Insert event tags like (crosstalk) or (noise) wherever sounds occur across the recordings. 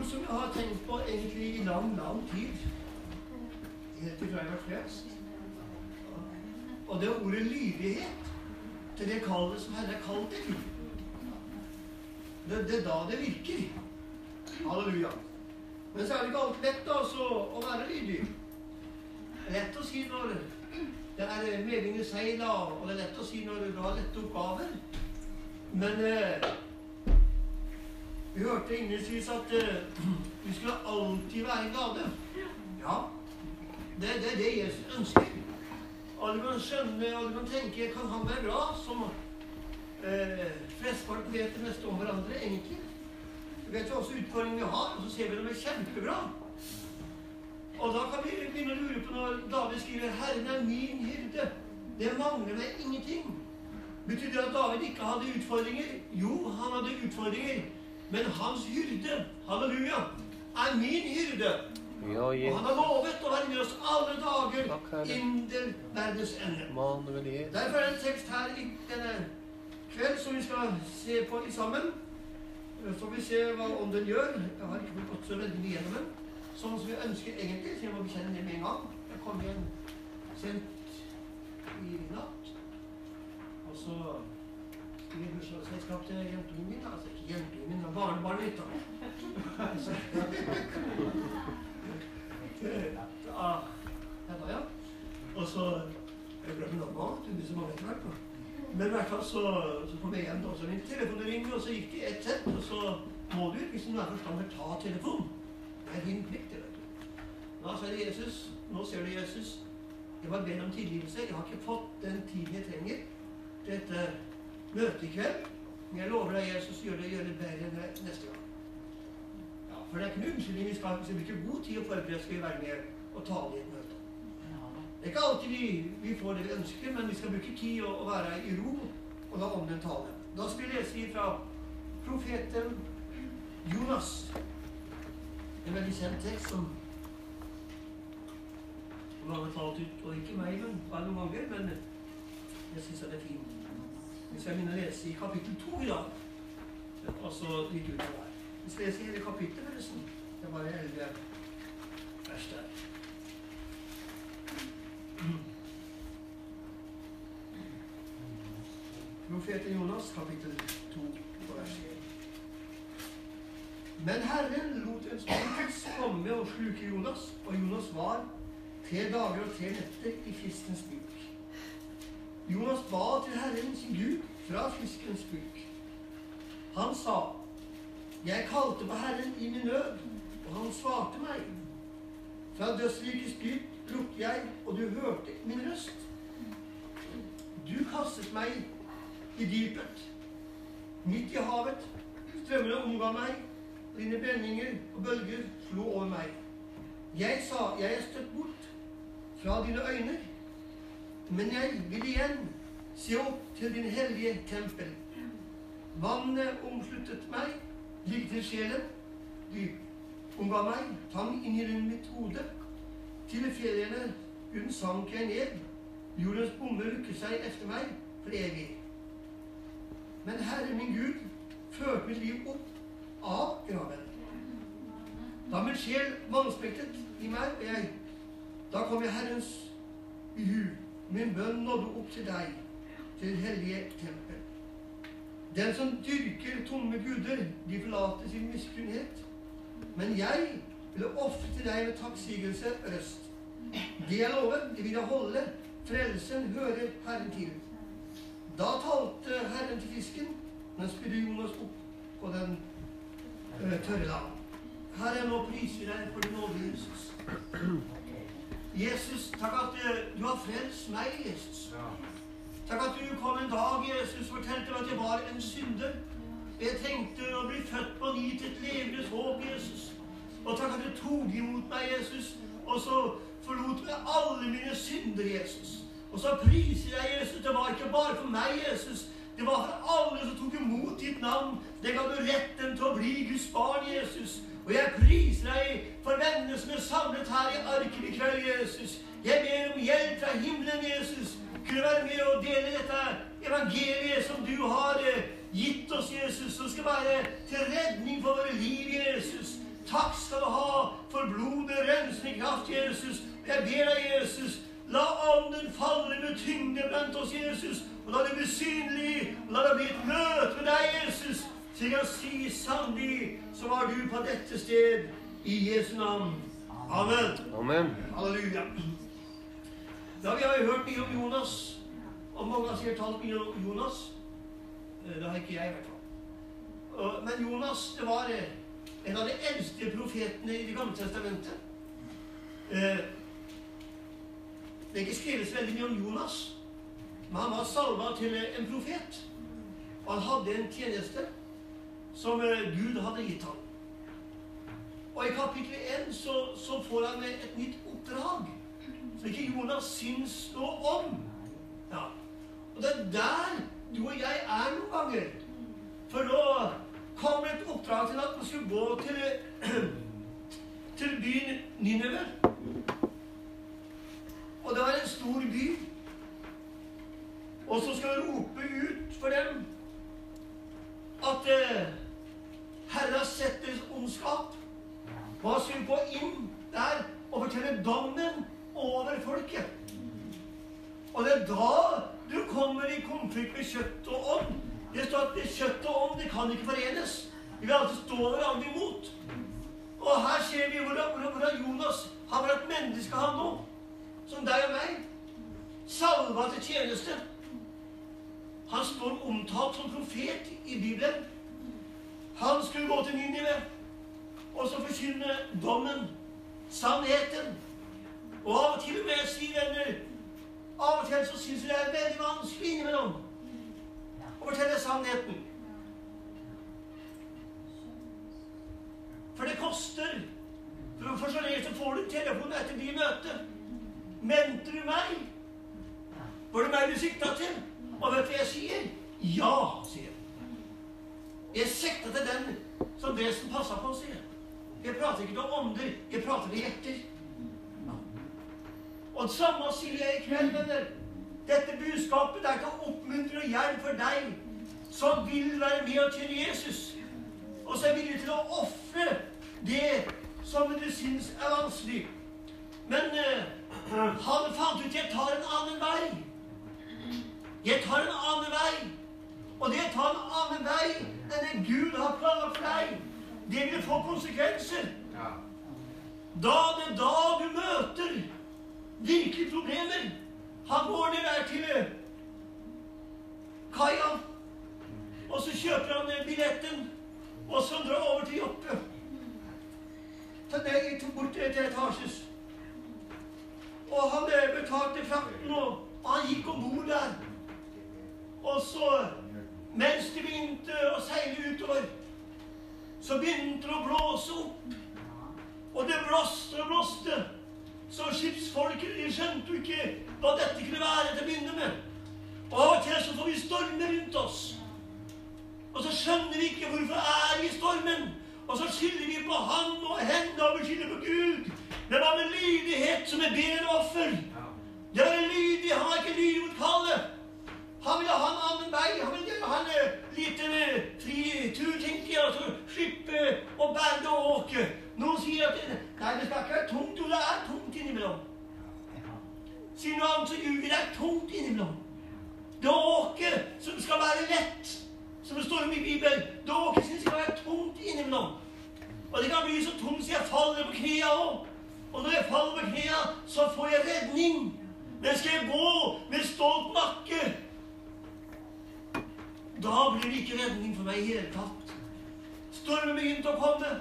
ord som jeg har tenkt på egentlig i lang, lang tid. Helt ifra jeg var frelst. Og det er ordet lydighet til det kallet som Herre er kalt til. Det, det er da det virker. Halleluja. Men så er det ikke alltid lett altså, å være lydig. Det er lett å si når det er medvind seila, og det er lett å si når du har lette oppgaver. Men eh, vi hørte innledningsvis at uh, (clears throat) vi skulle alltid være glade. Ja, det, er det Jesus ønsker. Alle kan skjønne, alle kan tenke Kan han være bra? Som flest flesteparten vet det meste om hverandre, egentlig. Vi vet jo også utfordringene vi har, og så ser vi dem er kjempebra. Og da kan vi begynne å lure på når David skriver 'Herren er min hyrde'. Det mangler meg ingenting. Betyr det at David ikke hadde utfordringer? Jo, han hadde utfordringer. Men hans hyrde, halleluja, er min hyrde. Ja, Og han har lovet å være med oss alle dager inntil verdens ende. Derfor er det en tekst her i denne kveld som vi skal se på i sammen. Så får vi se hva ånden gjør. Jeg har ikke gått så veldig mye gjennom den. Sånn som vi ønsker egentlig, så jeg må bekjenne det med en gang. Jeg kom igjen sent i natt. Og så i bursdagsselskap til jentungen min. Altså ikke jentungen min, men barnebarnet mitt. Ja, ja. Og så Jeg glemmer navnet hans. Det blir så mange etter. Men i så, kom jeg hjem, og så ringte telefonen ringte, og så gikk det ett sett. Og så må du liksom være forstander ta telefonen. Det er din plikt. du. Da sa jeg Jesus Nå ser du, Jesus. Jeg var bedt om tilgivelse. Jeg har ikke fått den tiden jeg trenger dette møtet i kveld. Men jeg lover deg, Jesus, gjør det, gjør det bedre neste gang. Ja, For det er ikke noen unnskyldning. Vi skal vi bruker god tid å forberede skal vi være med og tale i et møte. Det er ikke alltid vi, vi får det vi ønsker, men vi skal bruke tid og, og være i ro og la ånden tale. Da skal vi lese fra profeten Jonas. En veldig kjent tekst som mange har talt ut, og ikke meg, men ganger, men jeg syns det er fint. Vi jeg begynner å lese i kapittel to i dag. Altså litt utover her. Vi skal lese hele kapittelet, forresten. Det er bare elleve vers der. Profeten Jonas, kapittel 2, vers 1. Men Herren lot en spøkelse komme og sluke Jonas, og Jonas var tre dager og tre netter i fiskens buk. Jonas ba til Herren sin Gud fra fiskens buk. Han sa, Jeg kalte på Herren i min nød, og han svarte meg. Fra dødsrikets dyp ropte jeg, og du hørte min røst. Du kastet meg i dypet, midt i havet. Strømmene omga meg, dine brenninger og bølger slo over meg. Jeg sa, jeg er støtt bort fra dine øyne, men jeg vil igjen se opp til din hellige tempel. Vannet omsluttet meg, gikk til sjelen. Dyp omga meg, tang inn i rundt mitt hode. Til fjellene hun sank jeg ned. Jordens bomme lukket seg efter meg for evig. Men Herre min Gud førte mitt liv opp av graven. Da min sjel vannspektet i meg, og jeg Da kom jeg Herrens i hu. Min bønn nådde opp til deg, til det hellige tempel. Den som dyrker tomme guder, de forlater sin miskunnhet. Men jeg ville ofre til deg med takksigelse røst. Det jeg lover, det vil jeg holde. Frelsen hører Herren til. Da talte Herren til fisken, men spydde Jonas opp på den tørre land. Herre, nå priser jeg deg for din nåde, Jesus. Jesus, takk at du har frelst meg, Jesus. Takk at du kom en dag, Jesus, fortalte meg at jeg var en synder. Jeg trengte å bli født på ny til et levende håp, Jesus. Og takk at du tok imot meg, Jesus, og så forlot meg alle mine synder, Jesus. Og så priser jeg Jesus. Det var ikke bare for meg, Jesus. Det var for alle som tok imot ditt navn. Det ga du retten til å bli Guds barn, Jesus. Og jeg priser deg for vennene som er samlet her i arken i kveld, Jesus. Jeg ber om hjelp fra himmelen, Jesus. Kunne være med og dele dette evangeliet som du har eh, gitt oss, Jesus, som skal være til redning for våre liv, Jesus. Takk skal du ha for blodet, rensende kraft, Jesus. Jeg ber deg, Jesus, la ånden falle med tyngde blant oss, Jesus. Og la det bli synlig, og la det bli et møte Jesus. å si sannelig så var du på dette sted i Jesu navn. Amen. Amen. Halleluja. Da vi har hørt mye om Jonas, og mange har talt mye om Jonas. Eh, Det har ikke jeg, i hvert fall. Men Jonas det var eh, en av de eldste profetene i Det gamle testamentet. Eh, Det er ikke skrevet veldig mye om Jonas, men han var salva til en profet. Og han hadde en tjeneste som eh, Gud hadde gitt ham. Og i kapittel 1 så, så får han et nytt oppdrag som ikke Jonas syns noe om. Ja. Og det er der du og jeg er noen ganger. For nå kommer et oppdrag til at man skulle gå til, (clears throat) til byen Nineve. Og det var en stor by. Og så skal vi rope ut for dem at eh, Herre har sett deres ondskap. Hva skulle gå inn der og fortelle dommen over folket? Og det er da du kommer i konflikt med kjøtt og ånd. Det står at kjøtt og ånd det kan ikke forenes. De vil alltid stå hverandre imot. Og her ser vi hvordan- hvordan Jonas har vært menneske, han nå. Som deg og meg. Salva til tjeneste. Han står omtalt som profet i Bibelen. Han skulle gå til Ninive og så forkynne dommen, sannheten. Og av og til jeg si, venner, av og til så syns jeg det er veldig vanskelig innimellom å fortelle sannheten. For det koster. For, for så lenge så får du telefon etter de møtet. Mente du meg? Var det meg du sikta til? Og vet du hva jeg sier? Ja, sier jeg. Jeg sikter til den som det som passer på, sier jeg. Jeg prater ikke om ånder, jeg prater med hjerter. Og det samme sier jeg i kveld, venner. Dette budskapet det er ikke å oppmuntre og hjelp for deg som vil være med og tjene Jesus. Og som er villig til å ofre det som du syns er vanskelig. Men uh, (clears throat) han fant ut jeg tar en annen vei. Jeg tar en annen vei. Og det å ta en annen vei enn det Gud har planlagt for deg, det vil få konsekvenser. Da det da du møter virkelige problemer Han går ned der til eh, kaia, og så kjøper han eh, billetten, og så drar han over til Joppe. Så det gikk bort til etasjes. Og han eh, betalte frakten, og han gikk om bord der. Og så, mens de begynte å seile utover, så begynte det å blåse opp. Og det blåste og blåste. Så skipsfolket skjønte jo ikke hva dette kunne være til å begynne med. Og av og til så får vi stormer rundt oss. Og så skjønner vi ikke hvorfor er vi i stormen. Og så skylder vi på Han og henne og vi skylder på Gud. Det var med lydighet som er bedre offer. Det var lydig. Han var ikke lydig mot kallet. Han ville ha en annen vei. Han ville ha en eh, liten eh, fri tur, tenker jeg, og så slippe å bære og åke. Noen sier at nei, det skal ikke være tungt. Jo, det er tungt innimellom. Sier noe annet, så ljuger det er tungt innimellom. Det å åke som skal være lett, som det står om i Bibelen, det å åke som skal være tungt innimellom. Og det kan bli så tungt så jeg faller på knærne òg. Og når jeg faller på knærne, så får jeg redning. Men skal jeg gå med stolt nakke, da blir det ikke redning for meg i hele tatt. Stormen begynte å komme.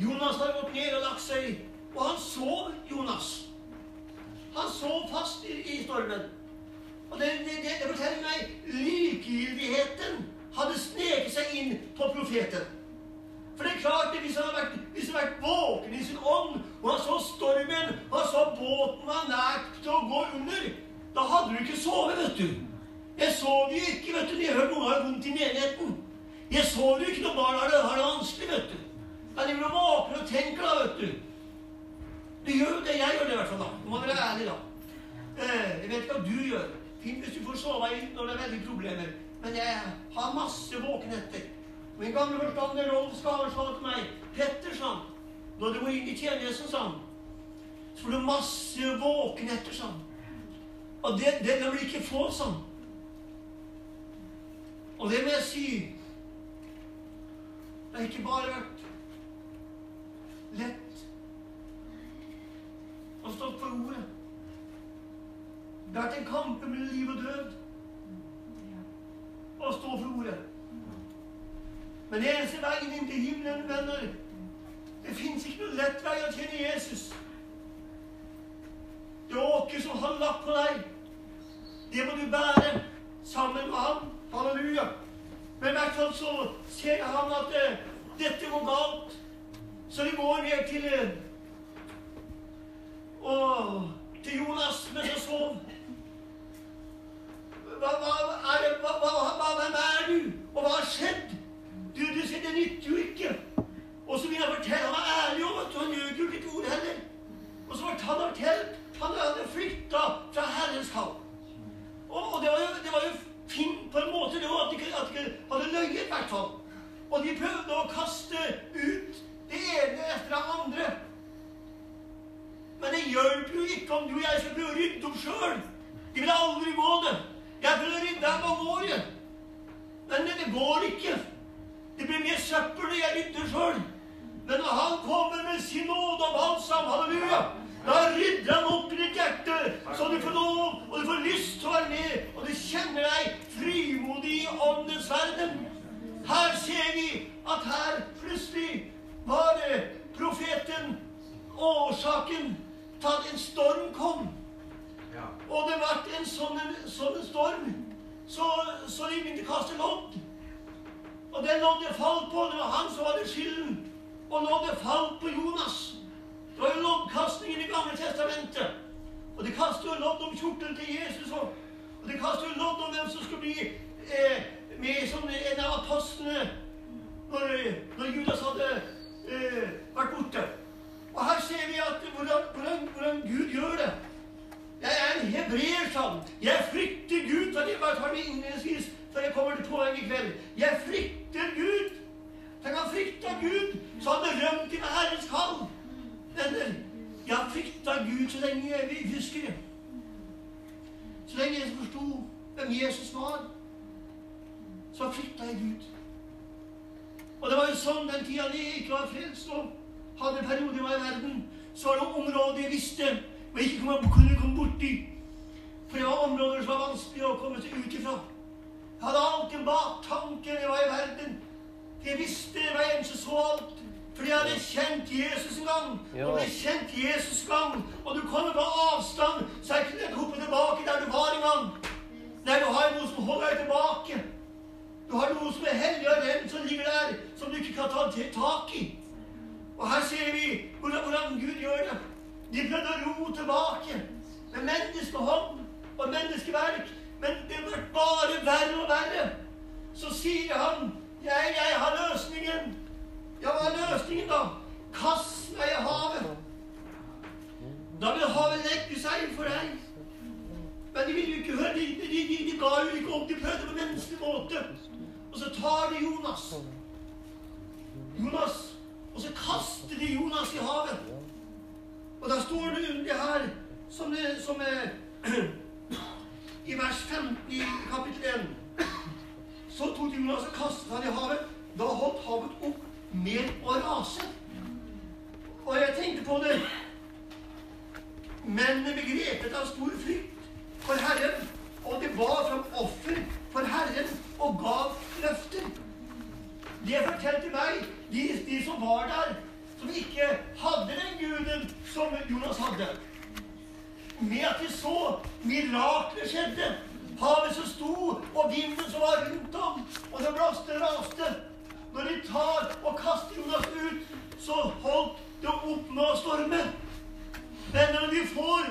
Jonas hadde gått ned og lagt seg, og han sov, Jonas. Han sov fast i, i stormen. Og det, det, det, det forteller meg likegyldigheten hadde sneket seg inn på profeten. For det er klart, at hvis han hadde vært, hvis han hadde vært våken i sin ånd, og han så stormen, og han så båten var nært til å gå under, da hadde du ikke sovet, vet du. Jeg sover jo ikke, vet du, jeg hørte noen har vondt i menigheten. Jeg sover jo ikke når barna har det, har det vanskelig, vet du. Da driver og våkner og tenker, da, vet du. Du gjør jo det. Jeg gjør det i hvert fall, da. Du må være ærlig, da. Eh, jeg vet ikke hva du gjør. Fint hvis du får sove inn når det er veldig problemer. Men jeg har masse våkenetter. Min gamle forstander Rolf Skaver sa til meg Petter, sa når du går inn i tjenesten, sa han, så får du masse våkenetter, sa han. Og det, det det du ikke få sånn. Og det må jeg si Det har ikke bare vært lett å stå for ordet. Det har vært en kamp mellom liv og død å stå for ordet. Men eneste veien inn til himmelen, venner Det fins ikke noen lett vei å tjene Jesus. Det åker som han lagt på deg, det må du bære sammen med ham. Halleluja. Men hvert fall så ser han at uh, dette går galt. Så de går ned til uh, og, til Jonas mens han sov. Hva, hva, er, hva, hva, hvem er du? Og hva har skjedd? Du, du sier, det nytter jo ikke. Og så vil han fortelle Han var ærlig om at han gjør jo ikke et ord heller. Og så ble han fortalt han hadde flykta fra Herrens kall. Og, og det, var jo, det var jo fint på en måte var at de ikke, de hadde løyet, i hvert fall. Og de prøvde å kaste ut det ene etter det andre. Men det hjelper jo ikke om du og jeg skal prøve å rydde opp sjøl. De vil aldri gå det. Jeg prøvde å rydde her mange år. Men det går ikke. Det blir mer søppel når jeg rydder sjøl. Men når Han kommer med sin nåde om balsam, halleluja, da rydder Han opp i ditt hjerte, så du får lov, og du får lyst til å være med, og du kjenner deg frimodig i åndens verden. Her ser vi at her plutselig var det profeten årsaken til at en storm kom. Og det ble en sånn, sånn storm, så, så de begynte å kaste lodd. Og det loddet falt på. Det var han som hadde skylden. Og loddet falt på Jonas. Det var jo loddkastning i Det gamle testamentet. Og de kastet jo lodd om kjortelen til Jesus. Og, og de kastet jo lodd om hvem som skulle bli eh, med som en av apostlene når, når Judas hadde eh, vært borte. Og her ser vi at hvordan, hvordan, hvordan Gud gjør det. Jeg er en hebreer, sa han. Jeg frykter Gud. Så jeg bare tar det innledningsvis før jeg kommer til poenget i kveld. Jeg frykter Gud. Tenk han frykta Gud, så hadde rømt til Herrens kall. Venner, jeg har frykta Gud så lenge jeg husker det. Så lenge jeg forsto hvem Jesus var, så frykta jeg Gud. Og det var jo sånn den tida jeg ikke var frelst og hadde perioder var i verden, så var det områder jeg visste og ikke kunne komme borti. For det var områder som var vanskelig å komme seg ut ifra. Jeg hadde alltid en baktanke når jeg var i verden. Jeg visste hver eneste så alt. Fordi jeg hadde kjent Jesus en gang. Ja. Og ble kjent Jesus en gang. Og du kommer på avstand, så er ikke det hoppe tilbake der du var en gang. Nei, du har noe som holder deg tilbake. Du har noe som er hellig og rent, som ligger der, som du ikke kan ta tak i. Og her ser vi hvordan, hvordan Gud gjør det. De prøvde å ro tilbake med menneskehånd og menneskeverk. Men det ble bare verre og verre. Så sier han, 'Jeg, jeg har løsningen'. Ja, hva er løsningen, da? Kast meg i havet. Da vil havet legge seg for deg. Men de ville jo ikke høre. De, de, de, de ga jo ikke opp. De prøvde på menneskelig måte. Og så tar de Jonas. Jonas. Og så kaster de Jonas i havet. Og da står det under her, som, det, som er (clears throat) i vers 15 i kapittel 1. Så tok Jonas og kastet han i havet. Da holdt havet opp med å rase. Og jeg tenkte på det Mennene begrepet av stor frykt for Herren, og de var som offer for Herren og gav løfter. Det fortalte meg de, de som var der, som ikke hadde den guden som Jonas hadde med at de så mirakler skjedde. Havet som sto, og vinden som var rundt om, og det blåste raste. Når de tar og kaster Jonas ut, så holdt det opp med å storme. Når vi får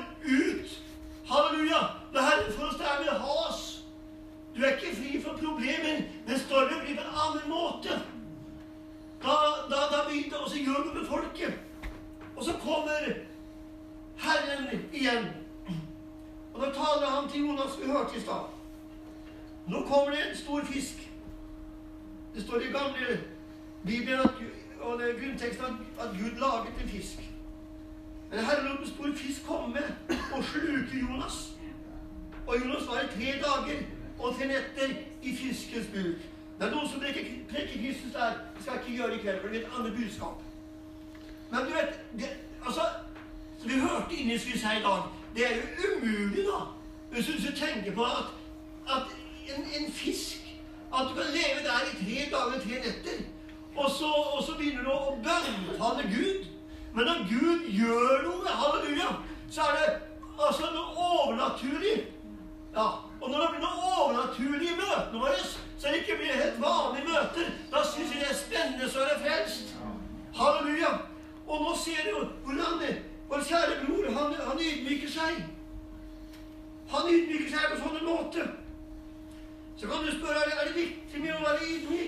kveld, for det et annet budskap. Men du vet, det, altså, som vi hørte innledningsvis her i dag, det er jo umulig, da, hvis du tenker på at, at en, en fisk At du kan leve der i tre dager og tre netter, og så, og så begynner du å bønnfalle Gud. Men når Gud gjør noe, halleluja, så er det altså noe overnaturlig. Ja, Og når det blir noe overnaturlig i møtene våre, så er det ikke blir helt vanlige møter, da syns vi det er spennende så er det frelst. Halleluja. Og nå ser du hvordan det, vår kjære bror han, han ydmyker seg. Han ydmyker seg på sånne måter. Så kan du spørre er det viktig med å være ydmyk.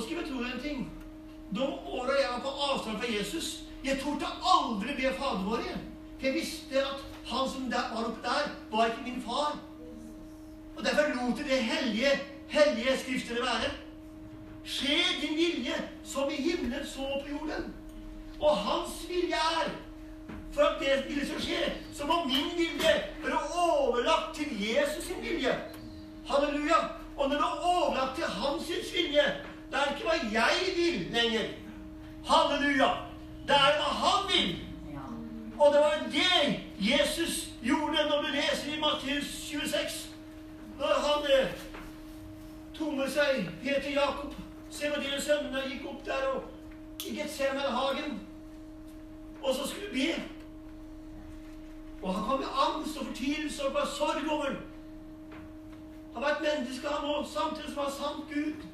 Nå skal vi tro deg en ting. De åra jeg var på avstand fra Jesus, jeg torde aldri be Fader vår. For jeg visste at han som der, var oppe der, var ikke min far. Og derfor lot jeg det hellige, hellige skriftene være. Skje din vilje som i himmelen så på jorden. Og hans vilje er for at det ville så skje, så må min vilje være overlagt til Jesus sin vilje. Halleluja. Og når det er overlagt til hans vilje, det er ikke hva jeg vil lenger. Halleluja. Det er hva han vil. Og det var det Jesus gjorde når du leser i Matteus 26. Når han eh, tok med seg Peter Jakob, dine sønnene, gikk opp der og i Getsemanehagen. Og så skulle be. Og han kom med angst og fortvilelse og bare sorg over Han var et menneske, han òg, samtidig som han sant Gud.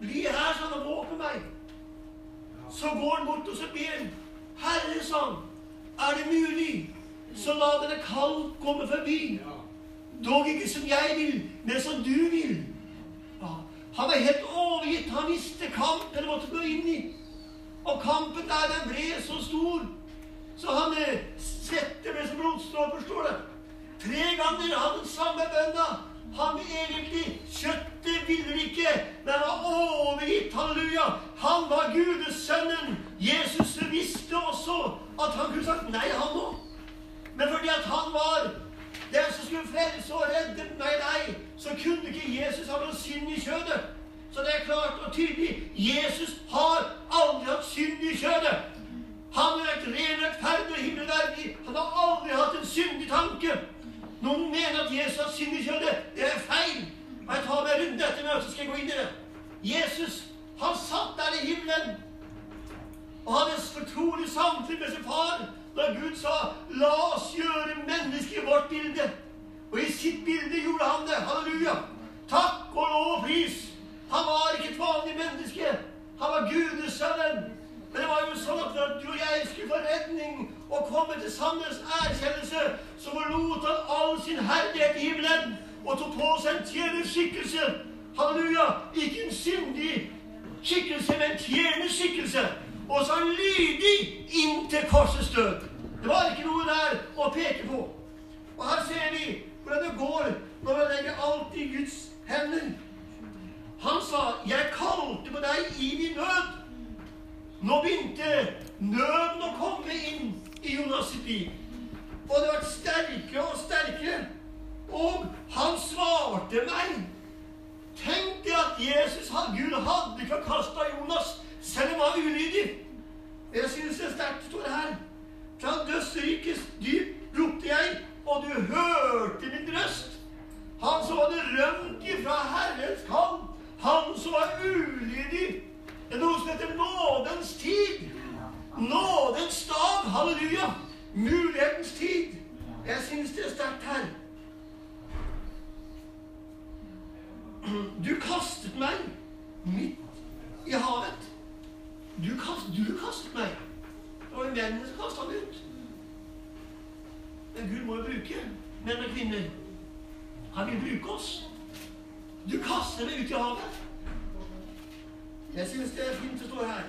Bli her, sa han, og våpen meg. Så går han bort og så ber han. Herre, sa han, er det mulig, så la denne kall komme forbi. Dog ikke som jeg vil, men som du vil. Ja. Han var helt overgitt. Han visste kampen han måtte gå inn i. Og kampen der, den ble så stor. Så han eh, svette med som blodstråper, står det. Tre ganger hadde den samme bønna. Han egentlig Kjøttet ville ikke, men var overgitt. Halleluja. Han var gudesønnen. Jesus visste også at han kunne sagt nei, han òg. Men fordi at han var den som skulle frelse og redde meg deg, så kunne ikke Jesus ha noe synd i kjødet. Så det er klart og tydelig Jesus har aldri hatt synd i kjødet. Han har vært ren rettferdig og himmelverdig. Han har aldri hatt en syndig tanke. Noen mener at Jesus har synd i kjødet. Det er feil. Og jeg tar meg rundt dette møtet, skal jeg gå inn i det. Jesus, han satt der i himmelen og hadde et fortrolig samfunn med sin far da Gud sa 'La oss gjøre mennesket i vårt bilde'. Og i sitt bilde gjorde han det. Halleluja. Takk og lov og pris. Han var ikke et vanlig menneske. Han var gudesønnen. Men det var jo sånn at du og jeg skulle få redning og komme til sannhets erkjennelse, som lot han all sin herlighet i himmelen og tok på seg en tjenerskikkelse. Halleluja. Ikke en syndig skikkelse, men en tjenerskikkelse. Og så er lydig inntil korsets død. Det var ikke noe der å peke på. Og her ser vi hvordan det går når man legger alt i Guds hender. Han sa, 'Jeg kalte på deg i din nød'. Nå begynte å inn liv. Og det ble sterkere og sterkere. Og han svarte meg. Tenk deg at Jesus, Gud hadde ikke kasta Jonas selv om han var ulydig. Jeg synes det er sterkt står her. Fra dødsrikets dyp ropte jeg, og du hørte min røst. Han som hadde rømt ifra Herrens kall. Han som var ulydig. Det er noe som heter nådens tid. Nådens dag. Halleluja. Mulighetens tid. Jeg syns det er sterkt her. Du kastet meg midt i havet. Du, kast, du kastet meg. Det var en mennene som kastet meg ut. Men Gud må jo bruke menn og kvinner. Han vil bruke oss. Du kaster meg ut i havet. Jeg syns det er fint å stå her.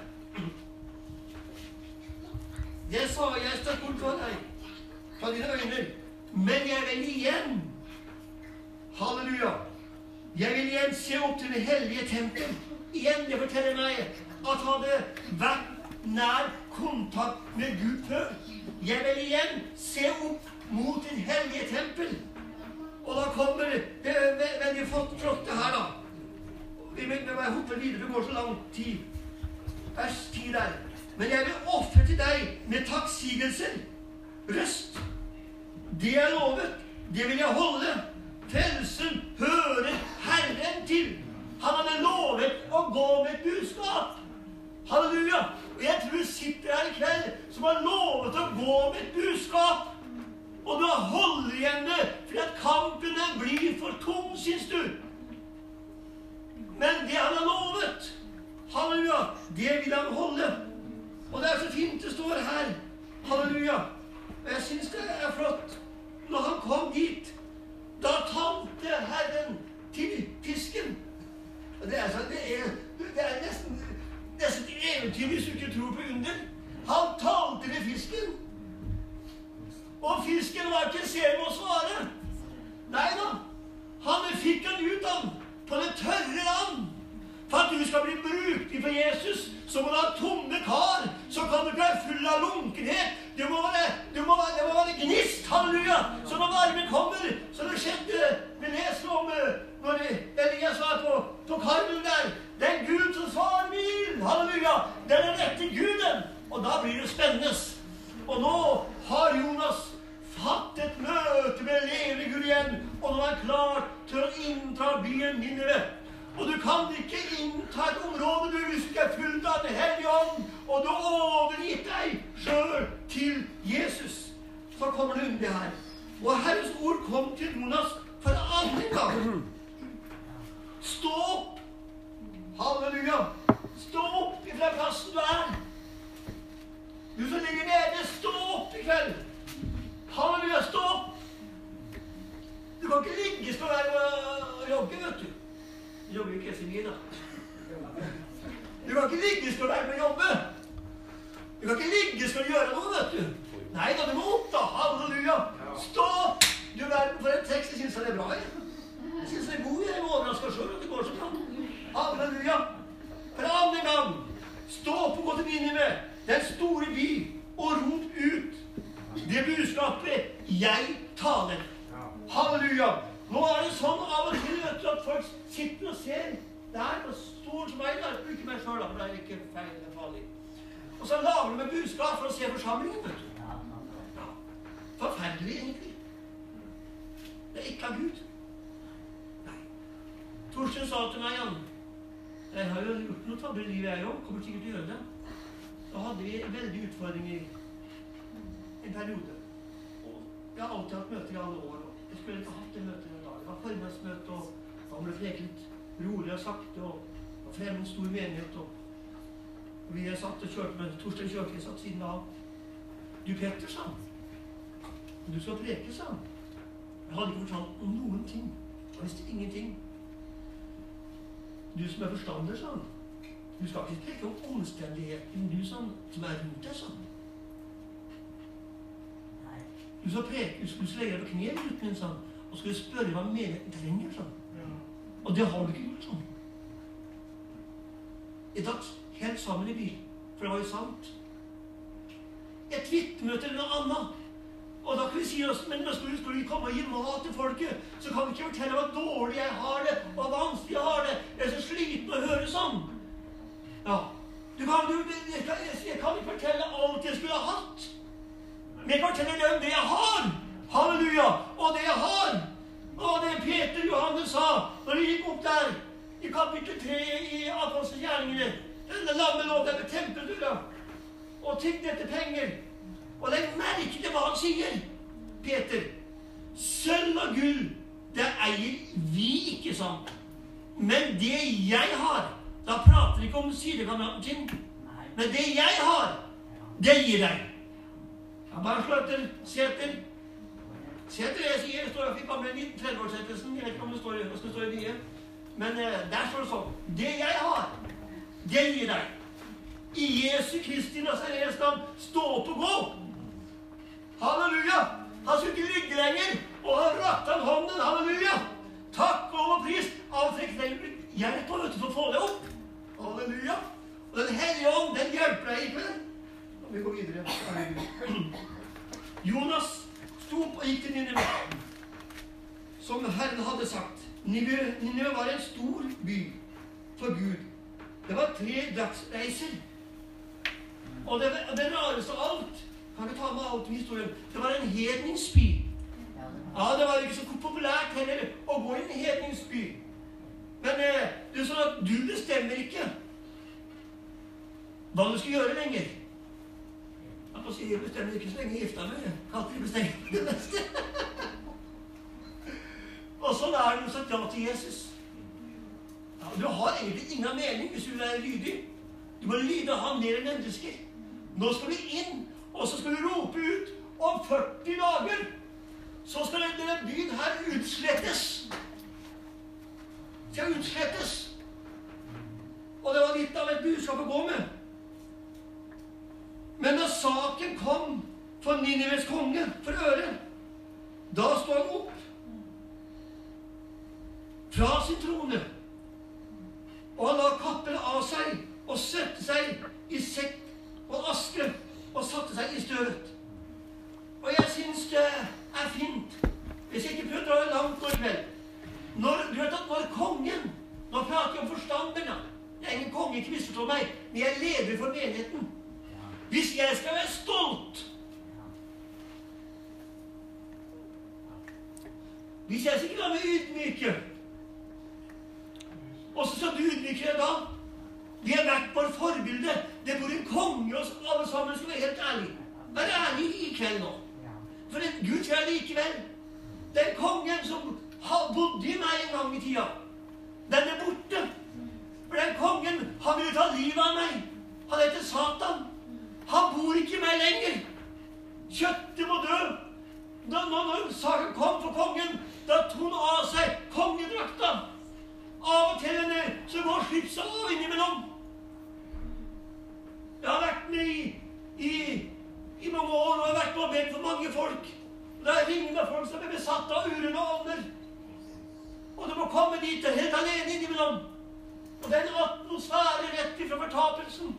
Det sa jeg stakk bort fra deg, fra dine øyne, men jeg vil igjen. Halleluja. Jeg vil igjen se opp til det hellige tempel. Igjen, det forteller meg at han hadde vært nær kontakt med Gud før. Jeg vil igjen se opp mot det hellige tempel. Og da kommer det veldig flotte her, da. Vi må hoppe videre, det går så lang tid. Vers 10 der. Men jeg vil ofre til deg med takksigelser. røst. Det er lovet. Det vil jeg holde. Frelsen hører Herren til. Han hadde lovet å gå med et budskap. Halleluja. Og jeg tror du sitter her i kveld som har lovet å gå med et budskap. Og du har holdt igjen det fordi at kampen den blir for tung, syns du. Men det han har lovet, halleluja, det vil han holde. Og det er så fint det står her. Halleluja. Og jeg syns det er flott. Når han kom dit, da talte Herren til fisken. Og det er, så, det er, det er nesten, nesten eventyr hvis du ikke tror på under. Han talte til fisken. Og fisken var ikke sen med å svare. Nei da. Han fikk han ut av på det tørre land. For at du skal bli brukt for Jesus, så må du ha tomme kar. Så kan du ikke være full av lunkenhet. Du folk sitter og ser der på stor som meg. Der. Ikke meg sjøl, for det er ikke feil eller farlig. Og så lager de et budskap for å se forsamlingen. vet du. Ja. Forferdelig, egentlig. Det er ikke av Gud. Nei. Torstein sa til meg Jan Jeg har jo gjort noe tabber i livet, jeg òg. Kommer sikkert til å gjøre det. Da hadde vi veldige utfordringer en periode. Og jeg har alltid hatt møter i alle år. Jeg skulle ikke hatt det møtet det var formannsmøte og han ble preket rolig og sakte. og og fremme en stor menighet. Og, og vi satt og kjørte med Torstein Kjørtli satt siden av. Du Petter, sa han. Du skal preke, sa han. Jeg hadde ikke fortalt om noen ting. Jeg visste ingenting. Du som er forstander, sa han. Du skal ikke preke om omstendighetene du som, som er rundt deg, sa han. Du skal preke, du skulle legge deg på kne gutten min sånn, og skulle spørre hva menigheten trenger. sånn. Og det har du ikke gjort sånn. Jeg datt helt sammen i bil, for det var jo sant. Et vitnemøte eller noe annet. Og da kan vi si oss, men når skal vi komme og gi mat til folket, så kan vi ikke fortelle hvor dårlig jeg har det, hvor vanskelig jeg har det. Jeg er så sliten å høre sånn. Ja. Du kan, du, jeg, kan, jeg kan ikke fortelle alt jeg skulle ha hatt. Men jeg kan fortelle om det jeg har. Halleluja. Og det jeg har. Og det Peter Johannes sa når de gikk opp der i kapittel 3 i Apostelgjerningene. Denne lamme lå der ved tempeldøra og tigget etter penger. Og legg merke til hva han sier, Peter. Sølv og gull, det eier vi ikke, sant? Men det jeg har Da prater vi ikke om sidekameraten sin. Men det jeg har, det gir deg. Ja, bare slå etter Sæter. det jeg sier, det står i gamle 1930-årsettelsen. Jeg vet ikke om det står, hva det står i nye. Men eh, der står det sånn Det jeg har, det gir deg. I Jesu Kristi Nazarenes navn, stå opp og gå. Halleluja! Han skulle ikke rygge lenger, og han rakte han hånden. Halleluja! Takk og pris. Alt du hjelp vet du, for å få det opp. Halleluja. Og Den hellige ånd, den hjelper deg ikke med det. Vi går videre. Jonas sto og gikk til Nineve. som Herren hadde sagt. Nineve var en stor by for Gud. Det var tre dagsreiser. Og det, det rareste av alt kan ikke ta med alt i historien. Det var en hedningsby. Ja, Det var ikke så populært heller å gå i en hedningsby. Men eh, det er sånn at du bestemmer ikke hva du skal gjøre lenger. Jeg må si jeg bestemmer ikke så lenge jeg gifta meg. Katrin bestemmer det meste. Og sånn er det med å si ja til Jesus. Ja, du har egentlig ingen mening hvis du er lydig. Du må lyde han mer enn mennesker. Nå skal du inn og så skal du rope ut om 40 dager så skal denne byen her utslettes. Skal utslettes. Og det var litt av et budskap å gå med. Men da saken kom for Ninives konge for øret, da sto han opp fra sin trone. Og han la kappen av seg og søtte seg i sekk og aske og satte seg i støvet. Og jeg syns det er fint Hvis jeg ikke prøver å dra det langt nå i når, du vet at når kongen Nå prater jeg om forstanderne. Jeg er ingen konge, ikke misforstå meg, men jeg er leder for menigheten. Hvis jeg skal være stolt Hvis jeg skal meg ydmyke Åssen skal du ydmyke deg da? Vi har vært vårt forbilde. Det bor en konge hos alle sammen. Skal være helt ærlig. Vær ærlig i kveld nå. For en Gud jeg likevel. Den kongen som bodde i meg en gang i tida, den er borte. For den kongen, han ville ta livet av meg. Han heter Satan. Han bor ikke i meg lenger. Kjøttet må dø. Da, når, saken kom for kongen, da tok han av seg kongedrakta. Av og til så går slipset av innimellom. Jeg har vært med i, i, i mange år og jeg har vært med og bedt for mange folk. Det er ringende folk som er besatt av urene ånder. Og du må komme dit helt alene innimellom. Og det er en atmosfære rett ifra fortapelsen.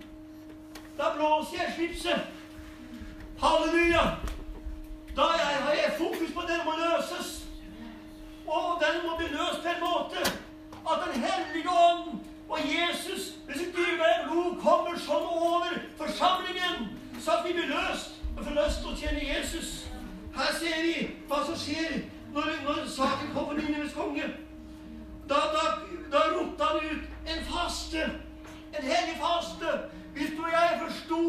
Da blåser jeg slipset. Halleluja! Da har jeg fokus på at den må løses. Og den må bli løst på en måte at Den hellige ånd og Jesus med sitt dyrebare blod kommer sånn over forsamlingen, så at vi blir løst og får lyst til å tjene Jesus. Her ser vi hva som skjer når, når saken kommer for Nineves konge. Da, da, da rotta han ut en faste, en hellig faste. Hvis du og jeg forsto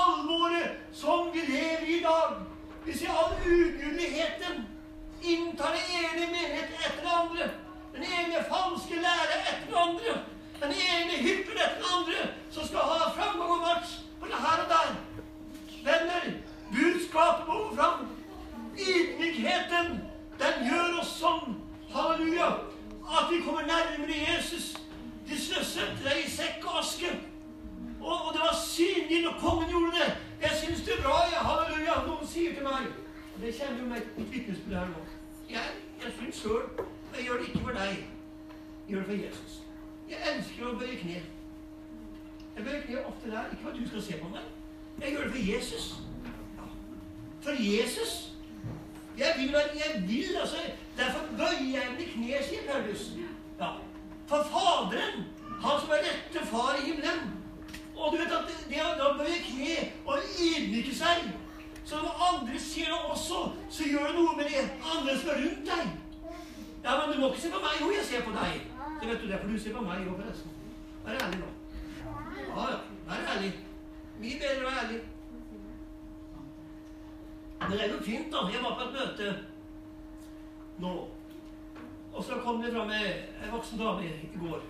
alvoret som vi lever i i dag, hvis vi all ugudeligheten inntar den ene menighet etter det andre, den ene falske lære etter det andre den ene hyppen etter den andre som skal ha framgang og på både her og der. Venner, budskapet må fram. Ydmykheten, den gjør oss sånn, halleluja, at vi kommer nærmere Jesus. De sløsset deg i sekk og aske. Og, og, det var synlig når kongen gjorde det. Jeg syns det er bra, Jeg, halleluja. Noen sier til meg Det kjenner jo meg mitt vitnesbyrd her nå. Jeg, jeg syns sjøl men jeg gjør det ikke for deg. Jeg gjør det for Jesus. Jeg elsker å bøye kne. Jeg bøyer kne ofte der, ikke for at du skal se på meg. Jeg gjør det for Jesus. Ja. For Jesus. Jeg vil, jeg vil altså Derfor bøyer jeg mine kne, sier Paulus. Ja. For Faderen, han som er rette far i himmelen. Og du vet at det å bøye kne og ydmyke seg Så når andre ser det også, så gjør det noe med det andre som er rundt deg. Ja, men du må ikke se på meg. Jo, jeg ser på deg. Det vet du det, for du ser på meg òg, forresten. Vær ærlig nå. Ja. Vær ærlig. Mye bedre å være ærlig. Men det er jo fint, da. Jeg var på et møte nå. Og så kom det fram ei voksen dame i går.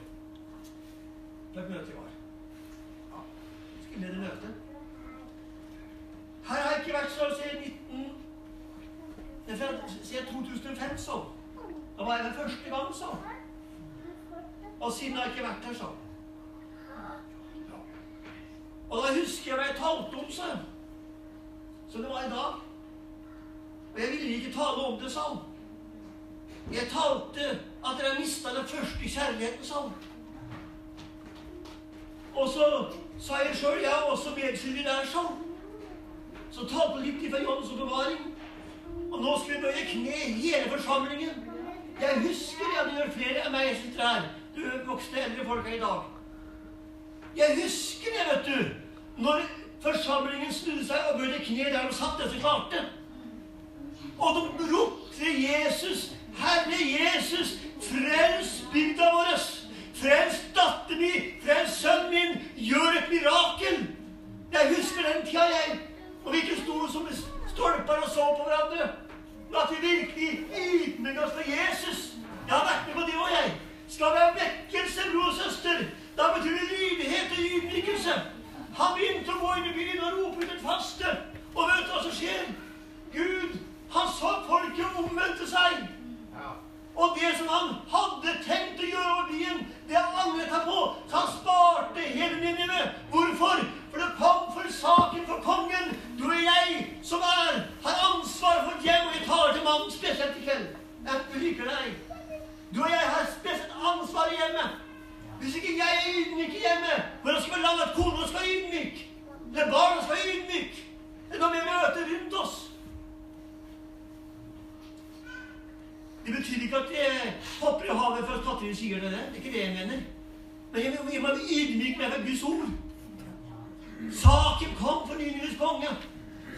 På et møte i går. Ja, skulle møte. Her har jeg ikke vært så siden 19... Siden 2005, så. Da var jeg der første gang, så. Og siden har jeg ikke vært her, så. Og da husker jeg jeg talte om, sa Så det var i dag. Og jeg ville ikke tale om det, sa. Jeg talte at dere mista den første kjærligheten, sa. Og så sa jeg sjøl jeg er også medskyldig der, sånn. Så talte litt fra Johannes oppbevaring. Og nå skulle vi bøye kne hele forsamlingen. Jeg husker ja, det gjør flere av meg som sitter her, du voksne, eldre folk her i dag. Jeg husker det, vet du, når forsamlingen snudde seg og bøyde kne der de satt, som klarte. Og de ropte Jesus, Herre Jesus, frels bygda vår. Frels datteren min, frels sønnen min, gjør et mirakel. Jeg husker den tida, jeg. Og vi ikke sto som stolper og så på hverandre. At vi virkelig ydmyker oss for Jesus. Jeg har vært med på det òg, jeg. Skal vi ha vekkelse, bror og søster, da betyr det lydighet og ydmykelse. Han begynte å gå inn i byen og rope ut et faste. Og vet du hva som skjer? Gud, han så folket omvendte seg. Og det som han hadde tenkt å gjøre over byen, det angret han på. Så han sparte hele Ninive. Hvorfor? For det kom for saken for kongen. Du og jeg som er, har ansvar for et hjem. Og jeg taler til mannen spesielt i kveld. Jeg liker deg. Du og jeg har spesielt ansvar i hjemmet. Hvis ikke jeg er ydmyk i hjemmet, hvordan skal vi la at kona skal være ydmyk? Eller barna skal være ydmyk? Eller når vi møter rundt oss? Det betyr ikke at jeg hopper i havet for å Katrin sier det. Det er ikke det jeg mener. Men jeg må være ydmyk med Guds ord. Saken kom for Ninives konge,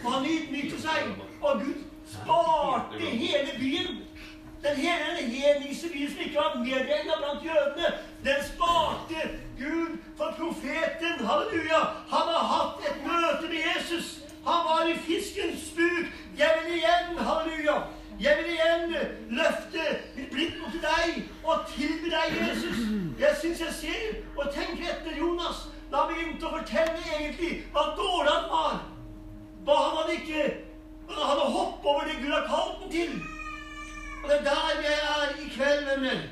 og han ydmykte seg. Og Gud sparte hele byen. Den hele den hedningse byen som ikke var medregna blant jødene, den sparte Gud for profeten. Halleluja! Han har hatt et møte med Jesus. Han var i fiskens buk. Jeg vil igjen, halleluja, jeg vil igjen løfte mitt blikk mot deg og tilby deg, Jesus. Jeg syns jeg ser og tenker etter Jonas da han begynte å fortelle egentlig hva dårlig han var. Hva han hadde ikke Han hadde hoppet over det Gud har kalt ham til. Og det er der jeg er i kveld, venner.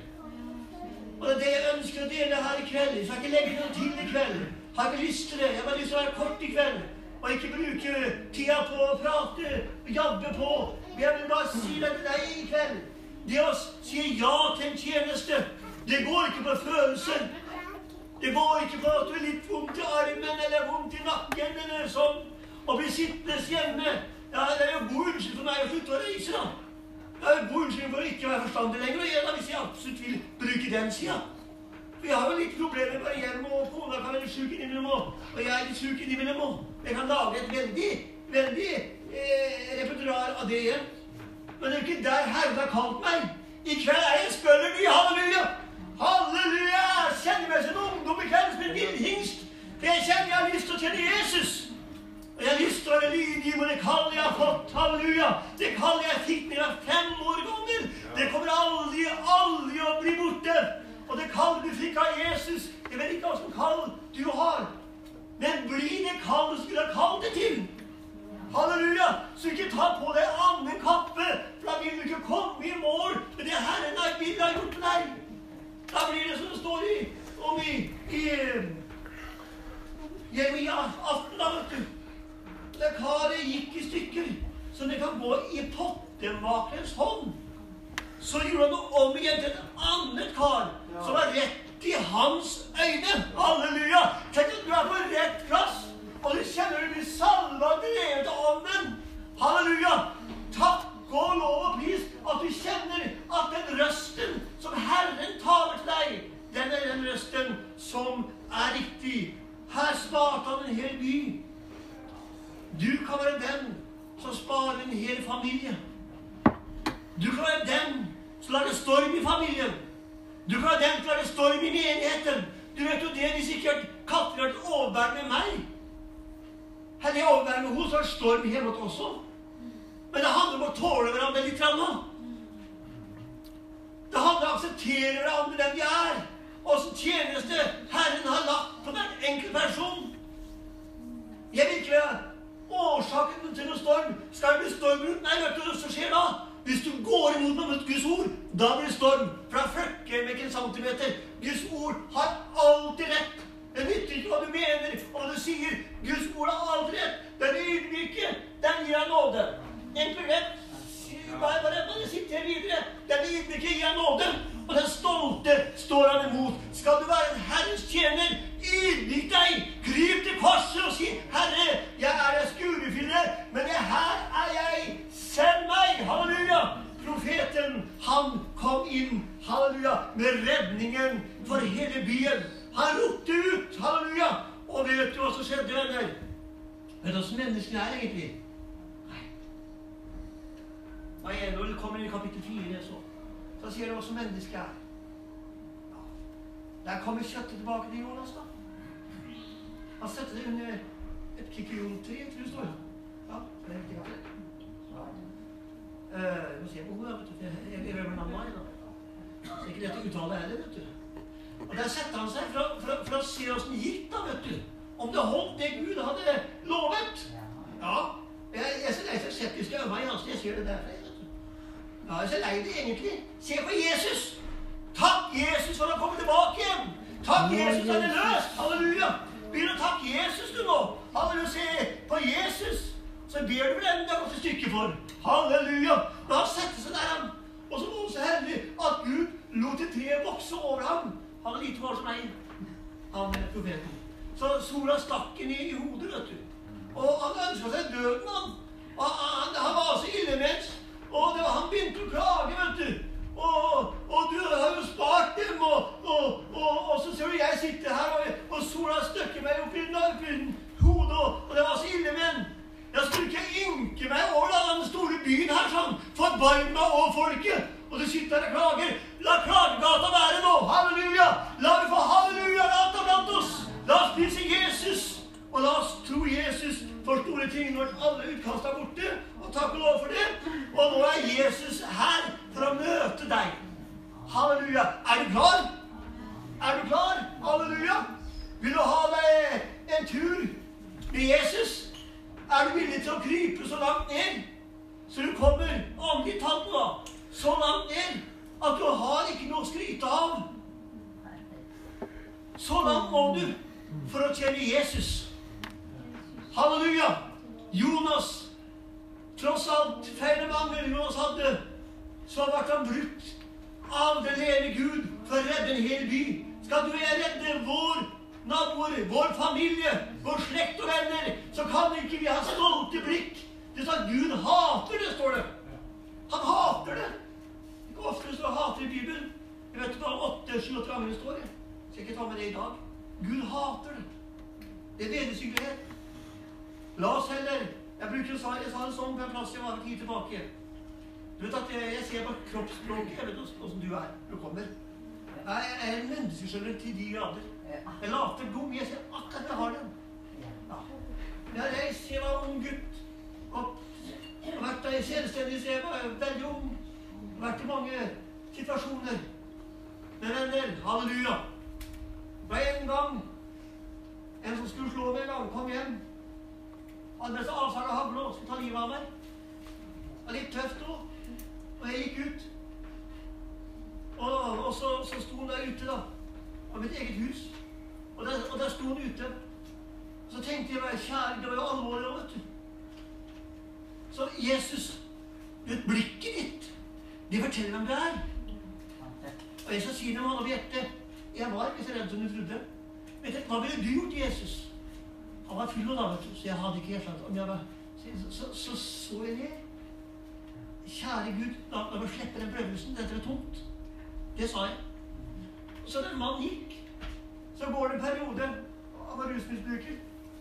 Og det er det jeg ønsker å dele her i kveld. Jeg skal ikke legge noe til i kveld. Jeg har ikke lyst til det. Jeg har bare lyst til å være kort i kveld. Og ikke bruke tida på å prate, og jabbe på. Jeg vil bare si det til deg i kveld. Det å si ja til en tjeneste, det går ikke på følelser. Det går ikke på at du er litt vondt i armen eller vondt i nakken eller sånn. Og bli sittende hjemme. Ja, det er jo god unnskyld for meg å slutte å reise, da. Det er jo god unnskyld for å ikke være forstandig lenger. Og en hvis jeg absolutt vil bruke den sida. For jeg har jo litt problemer med hjem, og kona kan være sjuk innimellom. Og jeg er litt sjuk innimellom. Jeg kan lage et veldig, veldig eh, repertoar av det igjen. Men det er ikke der Herren har kalt meg. I kveld er jeg en ny. Halleluja! Halleluja! Jeg kjenner meg som en ungdom i kveld som en villhingst. For jeg kjenner jeg har lyst til å tjene Jesus. Og jeg har lyst til å være lydig med det kallet jeg har fått. Halleluja! Det kallet jeg fikk da jeg var fem år gammel, det kommer aldri, aldri å bli borte. Og det kallet du fikk av Jesus Jeg vet ikke hva som kall du har. Men bli det kallet du skulle har kalt deg til. Halleluja! Så ikke ta på deg annen kappe, for da vil du ikke komme i mål med det Herren har vil ha gjort med deg. Da blir det som det står i, om i, i Jeremia 18, da, vet du. Da karet gikk i stykker. så det kan gå i pottemakerens hånd. Så gjorde han det om igjen til et annet kar som var rett i hans øyne. Halleluja! Tenk at du er på rett plass, og du kjenner du blir salva og drevet av ånden. Halleluja! Takk og lov og pris at du kjenner at den røsten som Herren taler til deg, den er den røsten som er riktig. Her sparte han en hel by. Du kan være den som sparer en hel familie. Du kan være den som lager storm i familien. Du kan være den som lager storm i menigheten. Du vet jo det, de sikkert katter har vært overbærende meg. Hadde jeg overbærende med henne, så er det storm hjemme hos også. Men det handler om å tåle hverandre litt. Det handler om å akseptere hverandre den vi er. Åssen tjeneste Herren har lagt på den enkelte person. Jeg vil ikke årsaken til noen storm. Skal det bli storm rundt meg, vet du hva som skjer da? Hvis du går imot meg mot Guds ord, da blir det storm. For da flykker jeg meg ikke en centimeter. Guds ord har alltid rett. Det nytter ikke hva du mener hva du Men han setter seg der, han. Og så var han så heldig at Gud lot et tre vokse over ham. Han var lite hår som meg. Han er profeten. Så sola stakk inn i, i hodet, vet du. Og han ønska seg døden, han. Og han, han var så illemens. Og var, han begynte å klage, vet du. Og, og du har jo spart dem, og, og, og, så ser du jeg sitter her, og, sola støkker meg opp i hodet, og det var så ille, men jeg skulle ikke ynke meg over da, den store byen her sånn. Forbarm meg over folket. Og du sitter her og klager. La klagegata være nå. Halleluja. La vi få halleluja-gata blant oss. La oss prise Jesus. Og la oss tro Jesus for store ting når alle utkast er borte. Og takk og lov for det. Og nå er Jesus her for å møte deg. Halleluja. Er du klar? Er du klar? Halleluja. Vil du ha deg en tur med Jesus? Er du villig til å krype så langt ned så du kommer åndelig talt nå, så langt ned at du har ikke noe å skryte av? Så langt må du for å tjene Jesus. Halleluja! Jonas, tross alt feile mangler Jonas hadde, så ble han brukt av den hele Gud for å redde en hel by. Skal du redde vår naboer, vår familie, vår slekt og venner, så kan ikke vi ha stolte blikk. Det står at Gud hater det, står det. Han hater det. Ikke ofte det står 'hater' i Bibelen. Jeg vet ikke om åtte-sju-åtte ganger det står. Jeg skal ikke ta med det i dag. Gud hater det. Det er vederstyggelighet. La oss heller Jeg bruker å si jeg sa det sånn på en plass jeg var en tid tilbake. Du vet at Jeg, jeg ser på kroppsspråket. Jeg vet åssen du er du kommer. Jeg er en menneskeskjønner til de grader. Jeg later dum. Jeg ser akkurat jeg har den. Ja. Jeg ser var ung gutt. Og vært i selvstendig så jeg var veldig ung. Vært i mange situasjoner. Men venner, halleluja. Det var en gang en som skulle slå meg en gang, kom hjem. Han med seg avsag av hagle og skulle ta livet av meg. Det var litt tøft òg. Og jeg gikk ut. Og, og så, så sto han der ute, da. Av mitt eget hus. Og der, og der sto han ute. Så tenkte jeg meg, kjære, det var jo alvorlig vet du. Så Jesus du vet, Blikket ditt, det forteller hvem du er. Og jeg skal si det med hånda hjertet. Jeg var ikke så redd som du trodde. Vet du, Hva ville du gjort, Jesus? Han var full da, vet du, så jeg hadde ikke helt om jeg var, så, så, så, så jeg det. Kjære Gud, la, la meg slippe den prøvelsen. Dette er tomt. Det sa jeg. Så den mannen gikk. Så går det en periode. Han var rusmisbruker.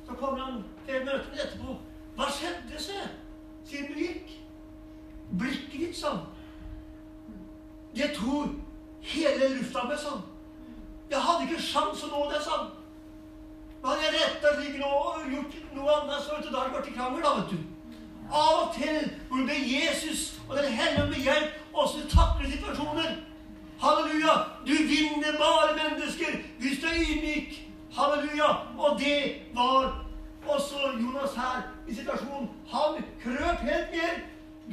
Så kommer han til møter etterpå. Hva skjedde, se, siden du gikk? Blikket ditt, sånn. Det tror hele lufta med, sånn. Jeg hadde ikke sjans å nå det, sånn. Men hadde jeg retta ryggen og gjort noe annet, så da hadde det blitt krangel, da, vet du. Av og til hvor det Jesus og Den hellige med hjelp åssen du takler takle situasjoner. Halleluja! Du vinner bare mennesker hvis du er ydmyk. Halleluja! Og det var også Jonas her i situasjonen. Han krøp helt ned.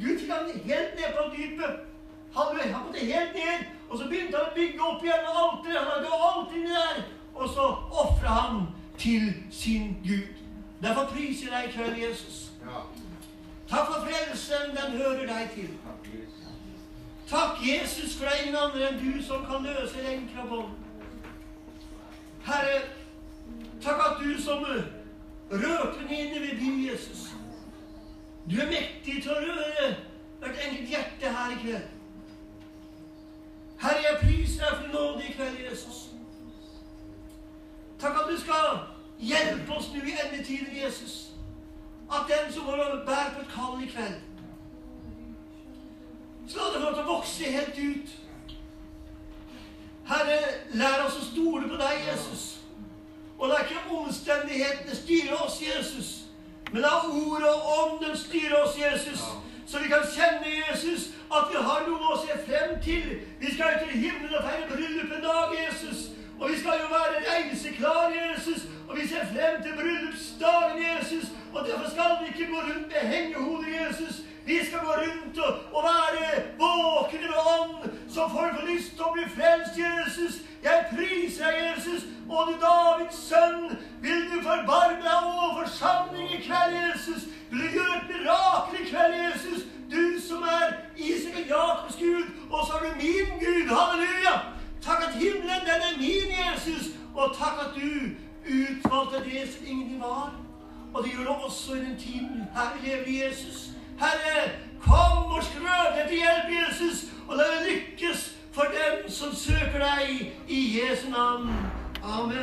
Gud fikk han helt ned på dypet. Halleluja! Han måtte helt ned. Og så begynte han å bygge opp igjen alteret. Han hadde alt inni der. Og så ofra han til sin Gud. Derfor priser jeg deg i kveld, Jesus. Takk for frelsen. Den hører deg til. Takk, Jesus, for det er ingen andre enn du som kan løse lenker og bånd. Herre, takk at du som rørte nede ved by, Jesus. Du er mektig til å røre hvert enkelt hjerte her i kveld. Herre, jeg priser deg for nåde i kveld, Jesus. Takk at du skal hjelpe oss nå i endetiden, Jesus. At den som går og bærer på et kall i kveld la det få til å vokse helt ut. Herre, lær oss å stole på deg, Jesus. Og la ikke omstendighetene styre oss, Jesus. Men la ordet og ånden styre oss, Jesus. Så vi kan kjenne, Jesus, at vi har noe å se frem til. Vi skal jo til himmelen og feire bryllup en dag, Jesus. Og vi skal jo være reiseklare, Jesus. Og vi ser frem til bryllupsdagen, Jesus. Og derfor skal vi ikke gå rundt med hengehodet, Jesus. Vi skal gå rundt og, og være våkne med ånd, så folk får lyst til å bli frelst, Jesus. Jeg priser deg, Jesus. Og du Davids sønn, vil du forbarme deg over forsamlingen i kveld, Jesus. Vil du gjøre et mirakel i kveld, Jesus. Du som er Isak og Jakobs Gud, og så er du min Gud. Halleluja. Takk at himmelen, den er min, Jesus. Og takk at du utvalgte det som ingenting var. Og det gjør det også i den tiden her lever i Jesus. Herre, kom og skrøt til hjelp, Jesus, og la det lykkes for dem som søker deg i Jesu navn. Amen.